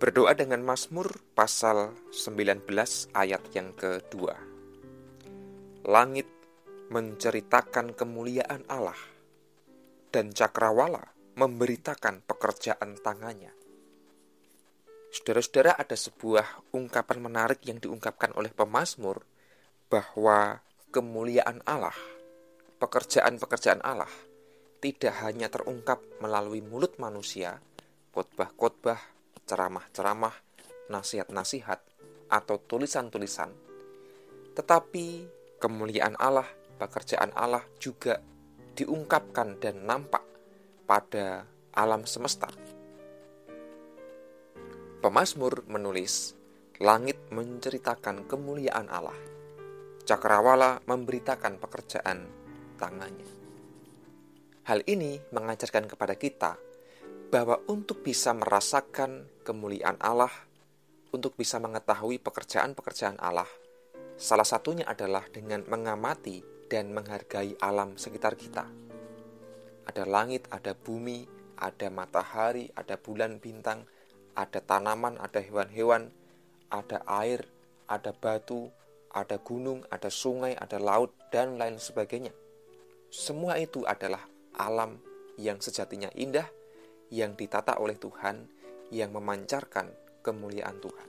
Berdoa dengan Mazmur pasal 19 ayat yang kedua. Langit menceritakan kemuliaan Allah dan cakrawala memberitakan pekerjaan tangannya. Saudara-saudara, ada sebuah ungkapan menarik yang diungkapkan oleh pemazmur bahwa kemuliaan Allah, pekerjaan-pekerjaan Allah tidak hanya terungkap melalui mulut manusia, khotbah-khotbah, ceramah-ceramah, nasihat-nasihat, atau tulisan-tulisan, tetapi kemuliaan Allah, pekerjaan Allah juga diungkapkan dan nampak pada alam semesta. Pemasmur menulis, "Langit menceritakan kemuliaan Allah, cakrawala memberitakan pekerjaan tangannya." Hal ini mengajarkan kepada kita bahwa untuk bisa merasakan kemuliaan Allah, untuk bisa mengetahui pekerjaan-pekerjaan Allah, salah satunya adalah dengan mengamati dan menghargai alam sekitar kita. Ada langit, ada bumi, ada matahari, ada bulan bintang, ada tanaman, ada hewan-hewan, ada air, ada batu, ada gunung, ada sungai, ada laut, dan lain sebagainya. Semua itu adalah alam yang sejatinya indah, yang ditata oleh Tuhan, yang memancarkan kemuliaan Tuhan.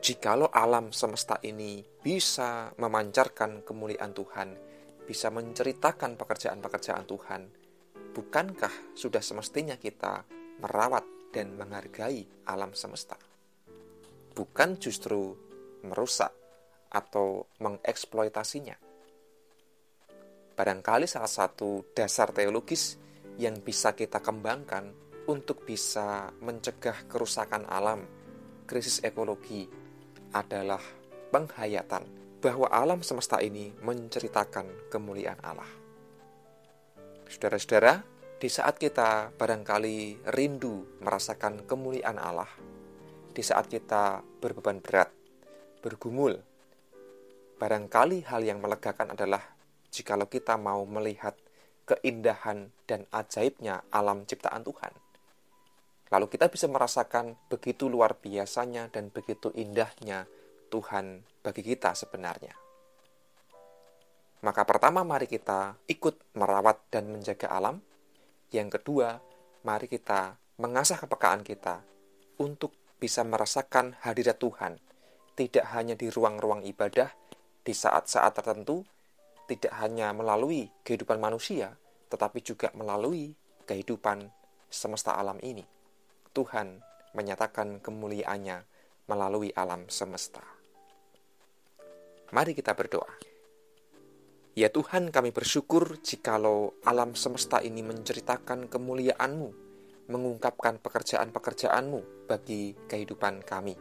Jikalau alam semesta ini bisa memancarkan kemuliaan Tuhan, bisa menceritakan pekerjaan-pekerjaan Tuhan, bukankah sudah semestinya kita merawat dan menghargai alam semesta? Bukan justru merusak atau mengeksploitasinya. Barangkali salah satu dasar teologis yang bisa kita kembangkan untuk bisa mencegah kerusakan alam, krisis ekologi, adalah penghayatan bahwa alam semesta ini menceritakan kemuliaan Allah. Saudara-saudara, di saat kita barangkali rindu merasakan kemuliaan Allah, di saat kita berbeban berat, bergumul, barangkali hal yang melegakan adalah jikalau kita mau melihat keindahan dan ajaibnya alam ciptaan Tuhan. Lalu kita bisa merasakan begitu luar biasanya dan begitu indahnya Tuhan bagi kita sebenarnya. Maka pertama mari kita ikut merawat dan menjaga alam. Yang kedua, mari kita mengasah kepekaan kita untuk bisa merasakan hadirat Tuhan, tidak hanya di ruang-ruang ibadah, di saat-saat tertentu, tidak hanya melalui kehidupan manusia, tetapi juga melalui kehidupan semesta alam ini. Tuhan menyatakan kemuliaannya melalui alam semesta. Mari kita berdoa. Ya Tuhan, kami bersyukur jikalau alam semesta ini menceritakan kemuliaan-Mu, mengungkapkan pekerjaan-pekerjaan-Mu bagi kehidupan kami.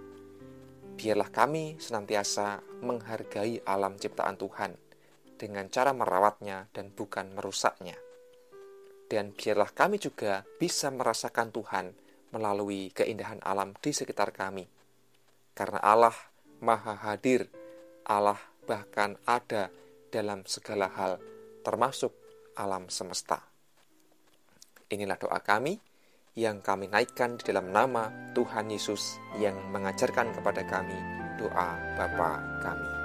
Biarlah kami senantiasa menghargai alam ciptaan Tuhan, dengan cara merawatnya dan bukan merusaknya. Dan biarlah kami juga bisa merasakan Tuhan melalui keindahan alam di sekitar kami. Karena Allah Maha Hadir, Allah bahkan ada dalam segala hal, termasuk alam semesta. Inilah doa kami yang kami naikkan di dalam nama Tuhan Yesus yang mengajarkan kepada kami doa Bapa kami.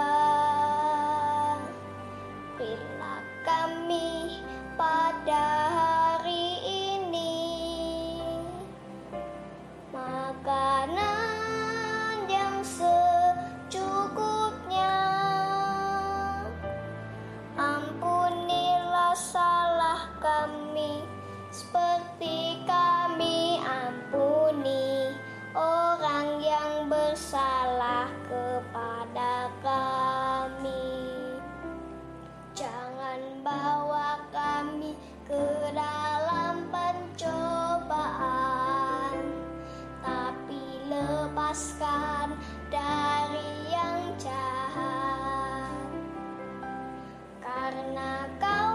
Lepaskan dari yang jahat. Karena kau